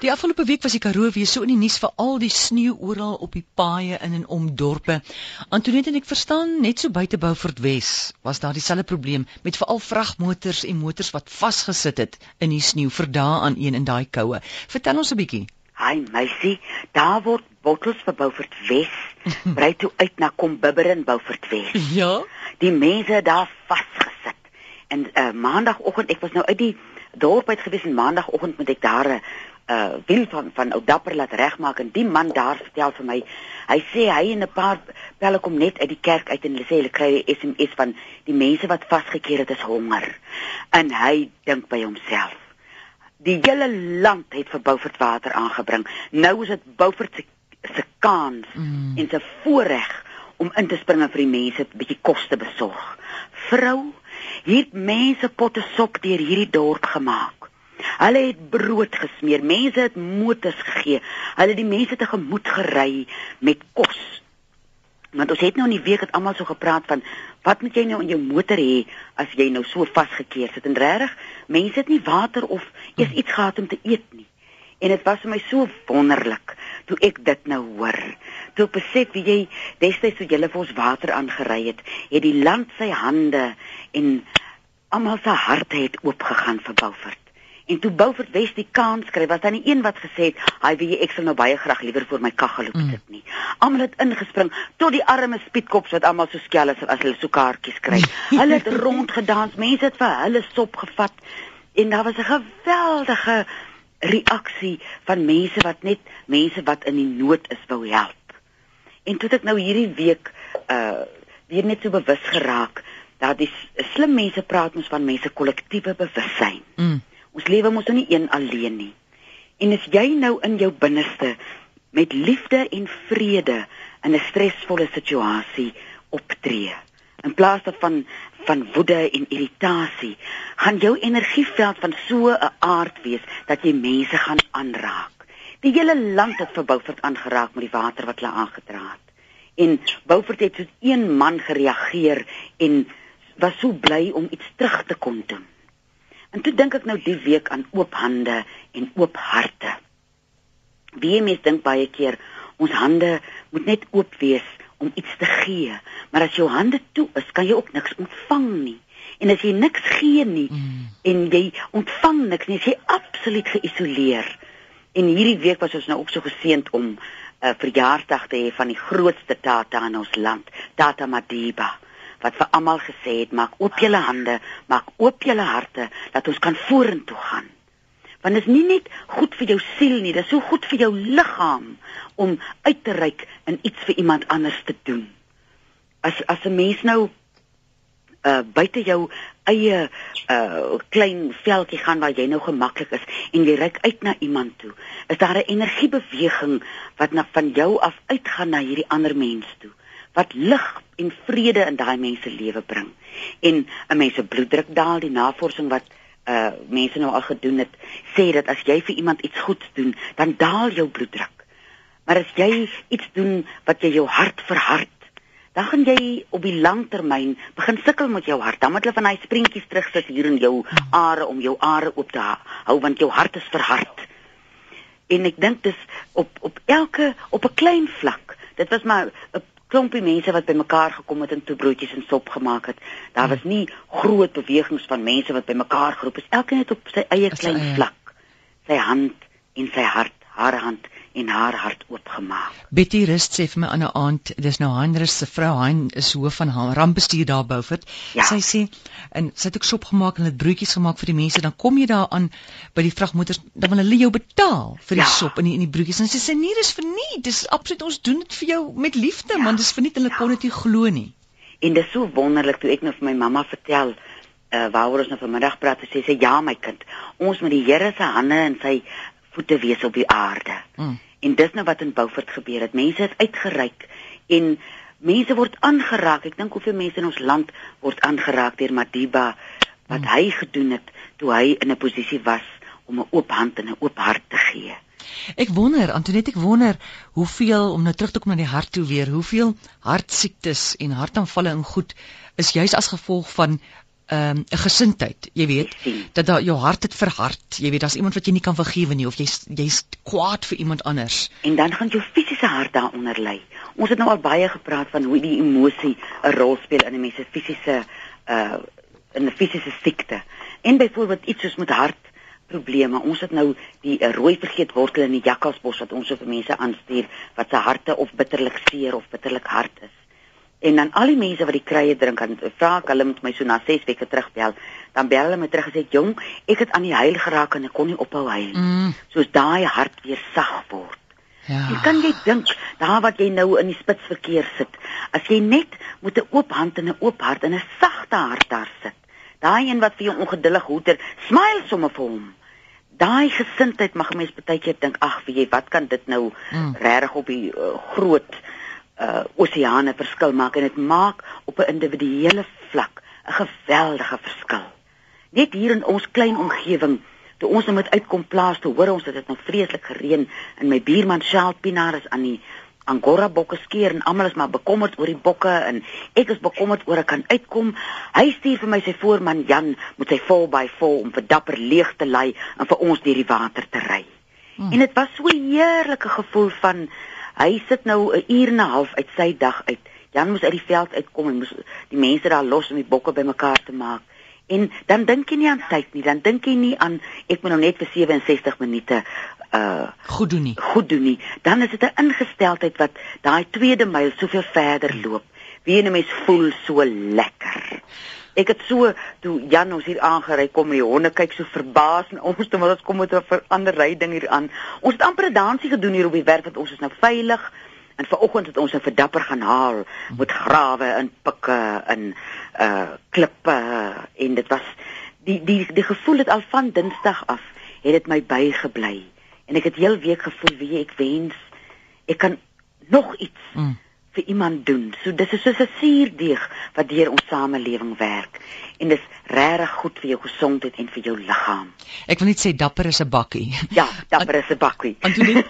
Die afgelope week was die Karoo weer so in die nuus vir al die sneeu oral op die paaie in en om dorpe. Antoinette en ek verstaan net so buite Beaufort Wes was daar dieselfde probleem met veral vragmotors en motors wat vasgesit het in die sneeu vir dae aan een in daai koue. Vertel ons 'n bietjie. Hi meisie, daar word bottels vir Beaufort Wes brei toe uit na Kombibber in Beaufort Wes. Ja. Die mense daar vasgesit. En uh, maandagooggend, ek was nou uit die dorp uit gewees en maandagooggend moet ek daar 'n uh, wiel van van ou dapper laat regmaak en die man daar vertel vir my hy sê hy en 'n paar pelle kom net uit die kerk uit en hulle sê hulle kry 'n SMS van die mense wat vasgekeer het is honger. En hy dink by homself die hele land het vir Beaufort water aangebring. Nou is dit Beaufort se se kans mm. en se voorreg om in te spring vir die mense 'n bietjie kos te besorg. Vrou hier mense potte sop deur hierdie dorp gemaak Hulle het brood gesmeer, mense het motors gegee. Hulle het die mense te gemoed gery met kos. Want ons het nou in die week het almal so gepraat van wat moet jy nou in jou motor hê as jy nou so vasgekeer sit en regtig mense het nie water of eers iets gehad om te eet nie. En dit was vir my so wonderlik toe ek dit nou hoor. Toe ek besef wie jy destyds toe jy vir ons water aangery het, het die land sy hande en almal se harte het oopgegaan vir Beaufort. En toe Beaufort Wes die kans kry, was dan die een wat gesê het, "Haai, wie ek sal nou baie graag liewer voor my kaggel loop mm. sit nie." Almal het ingespring tot die arme spietkops wat almal so skel as as hulle so kaartjies kry. hulle het rondgedans, mense het vir hulle sop gevat en daar was 'n geweldige reaksie van mense wat net mense wat in die nood is wou help. En toe ek nou hierdie week uh weer net so bewus geraak dat die slim mense praat ons van mense kollektiewe bewussyn. Mm. Ons lewe mos nou nie een alleen nie. En as jy nou in jou binneste met liefde en vrede in 'n stresvolle situasie optree, in plaas daarvan van woede en irritasie, gaan jou energieveld van so 'n aard wees dat jy mense gaan aanraak. Die hele land het vir Beaufort aangeraak met die water wat hulle aangedra het. En Beaufort het soos een man gereageer en was so bly om iets terug te kon doen. En toe dink ek nou die week aan oop hande en oop harte. Wie mens dink baie keer ons hande moet net oop wees om iets te gee, maar as jou hande toe is, kan jy ook niks ontvang nie. En as jy niks gee nie mm. en jy ontvang niks nie, is jy absoluut geïsoleer. En hierdie week was ons nou ook so geseënd om 'n uh, verjaarsdag te hê van die grootste tata in ons land, Tata Madiba wat vir almal gesê het maak oop julle hande, maak oop julle harte dat ons kan vorentoe gaan. Want dit is nie net goed vir jou siel nie, dit is so goed vir jou liggaam om uit te reik en iets vir iemand anders te doen. As as 'n mens nou uh buite jou eie uh klein veldjie gaan waar jy nou gemaklik is en jy reik uit na iemand toe, is daar 'n energiebeweging wat na van jou af uitgaan na hierdie ander mens toe wat lig en vrede in daai mense lewe bring. En 'n mens se bloeddruk daal, die navorsing wat uh mense nou al gedoen het, sê dat as jy vir iemand iets goeds doen, dan daal jou bloeddruk. Maar as jy iets doen wat jy jou hart verhard, dan gaan jy op die lang termyn begin sukkel met jou hart. Dan moet hulle van daai springetjies terugsit hier in jou are om jou are oop te hou want jou hart is verhard. En ek dink dis op op elke op 'n klein vlak. Dit was maar 'n klompie mense wat bymekaar gekom het en toe broodjies en sop gemaak het. Daar was nie groot bewegings van mense wat bymekaar geroep is. Elkeen het op sy eie klein vlak sy hand en sy hart, haar hand en haar hart oopgemaak. Betty Rust sê vir my aan 'n aand, dis nou Heinrich se vrou, Hein is hoof van rampbestuur daar Beaufort. Ja. Sy sê en sy het ook sop gemaak en het broodjies gemaak vir die mense, dan kom jy daar aan by die vragmotors, dan wil hulle jou betaal vir die ja. sop en die en die broodjies. En sy sê nee, dis verniet. Dis absoluut ons doen dit vir jou met liefde, ja. man. Dis verniet. Hulle ja. kon dit nie glo nie. En dis so wonderlik toe ek nou vir my mamma vertel uh waaroor ons nou vanmiddag praat, sê sy ja my kind, ons met die Here se hande en sy voete wees op die aarde. Mm. En dis nou wat in Beaufort gebeur het. Mense het uitgereik en mense word aangeraak. Ek dink hoeveel mense in ons land word aangeraak deur Madiba wat mm. hy gedoen het toe hy in 'n posisie was om 'n oop hand en 'n oop hart te gee. Ek wonder, Antoinette, ek wonder hoeveel om nou terug te kom na die hart toe weer, hoeveel hartsiektes en hartaanvalle en goed is juis as gevolg van 'n um, gesindheid, jy weet, dat daar jou hart het verhard. Jy weet, daar's iemand wat jy nie kan vergewe nie of jy's jy's kwaad vir iemand anders. En dan gaan jou fisiese hart daaronder lê. Ons het nou al baie gepraat van hoe die emosie 'n rol speel in 'n mens se fisiese uh in 'n fisiese siekte. En byvoorbeeld iets soos met hartprobleme. Ons het nou die uh, rooi vergeetwortel in die jakkalsbos wat ons vir mense aanstuur wat se harte of bitterlik seer of bitterlik hard is. En dan al die mense wat die krye drink, dan vra ek hulle met my so na 6 weke terugbel, dan bel hulle my terug en sê, "Jong, ek het aan die huil geraak en ek kon nie ophou huil nie." Mm. Soos daai hart weer sag word. Ja. Jy kan jy dink, daar wat jy nou in die spitsverkeer sit, as jy net met 'n oop hand en 'n oop hart en 'n sagte hart daar sit. Daai een wat vir jou ongeduldig hoeter, smile sommer vir hom. Daai gesindheid mag 'n mens baie keer dink, ag, wie jy, wat kan dit nou mm. regtig op die uh, groot uh oseane verskil maak en dit maak op 'n individuele vlak 'n geweldige verskil. Net hier in ons klein omgewing toe ons nou met uitkom plaas toe hoor ons dat dit nou vreeslik gereën en my buurman Shaal Pinaar is aan die Angora bokke skeer en almal is maar bekommerd oor die bokke en ek is bekommerd oor ek kan uitkom. Hy stuur vir my sy voorman Jan met sy vol by vol om vir dapper leeg te lei en vir ons deur die water te ry. Hmm. En dit was so 'n heerlike gevoel van hy sit nou 'n uur en 'n half uit sy dag uit. Jan moes uit die veld uitkom en moes die mense daar los om die bokke bymekaar te maak. En dan dink jy nie aan tyd nie, dan dink jy nie aan ek moet nou net vir 67 minute uh goed doen nie. Goed doen nie. Dan is dit 'n ingesteldheid wat daai tweede myl soveel verder loop. Wie 'n mens voel so lekker. Ek het so toe Jan ons hier aangery kom en die honde kyk so verbaas en ons toe maar ons kom met 'n ander ry ding hier aan. Ons het amper 'n dansie gedoen hier op die werf want ons is nou veilig. En vanoggend het ons 'n verdapper gaan haal met grawe en pikke en uh klippe en dit was die die die gevoel het al van Dinsdag af het dit my bygebly. En ek het heel week gevoel wie ek wens ek kan nog iets mm vir iemand doen. So dis is soos 'n suurdeeg wat deur ons samelewing werk en dis regtig goed vir jou gesondheid en vir jou liggaam. Ek wil net sê dapper is 'n bakkie. Ja, dapper is 'n bakkie. Antonie,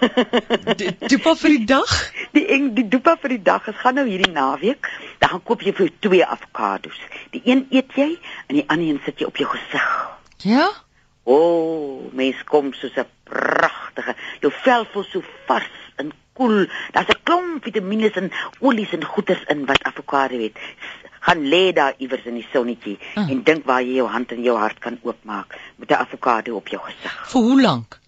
dopa vir die dag? Die eng die dopa vir die dag is gaan nou hierdie naweek. Dan gaan koop jy vir twee avokados. Die een eet jy en die ander een sit jy op jou gesig. Ja? O, oh, mens kom soos 'n pragtige. Jou vel voel so vars en koel. Daar's 'n klomp vitamiene en olies en goeders in wat avokado het. Gaan lê daar iewers in die sonnetjie uh. en dink waar jy jou hand en jou hart kan oopmaak met 'n avokado op jou gesig. Vir hoe lank?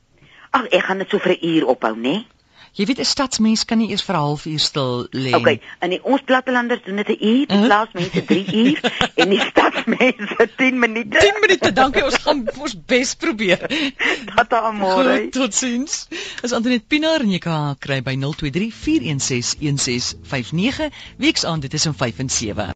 Ag, ek gaan dit so vir 'n uur ophou, né? Nee? Jy weet 'n stadsmens kan nie eers vir 'n halfuur stil lê. Okay, in die ons plattelanders doen dit 'n uur, die uh -huh. plaasmense 3 uur en die stadsmense 10 minute. 10 minute, dankie, ons gaan ons bes probeer. Tata amore. Totsiens. As Antoinette Pinaar en jy kan kry by 023 416 1659 weeksaand dit is om 5 en 7.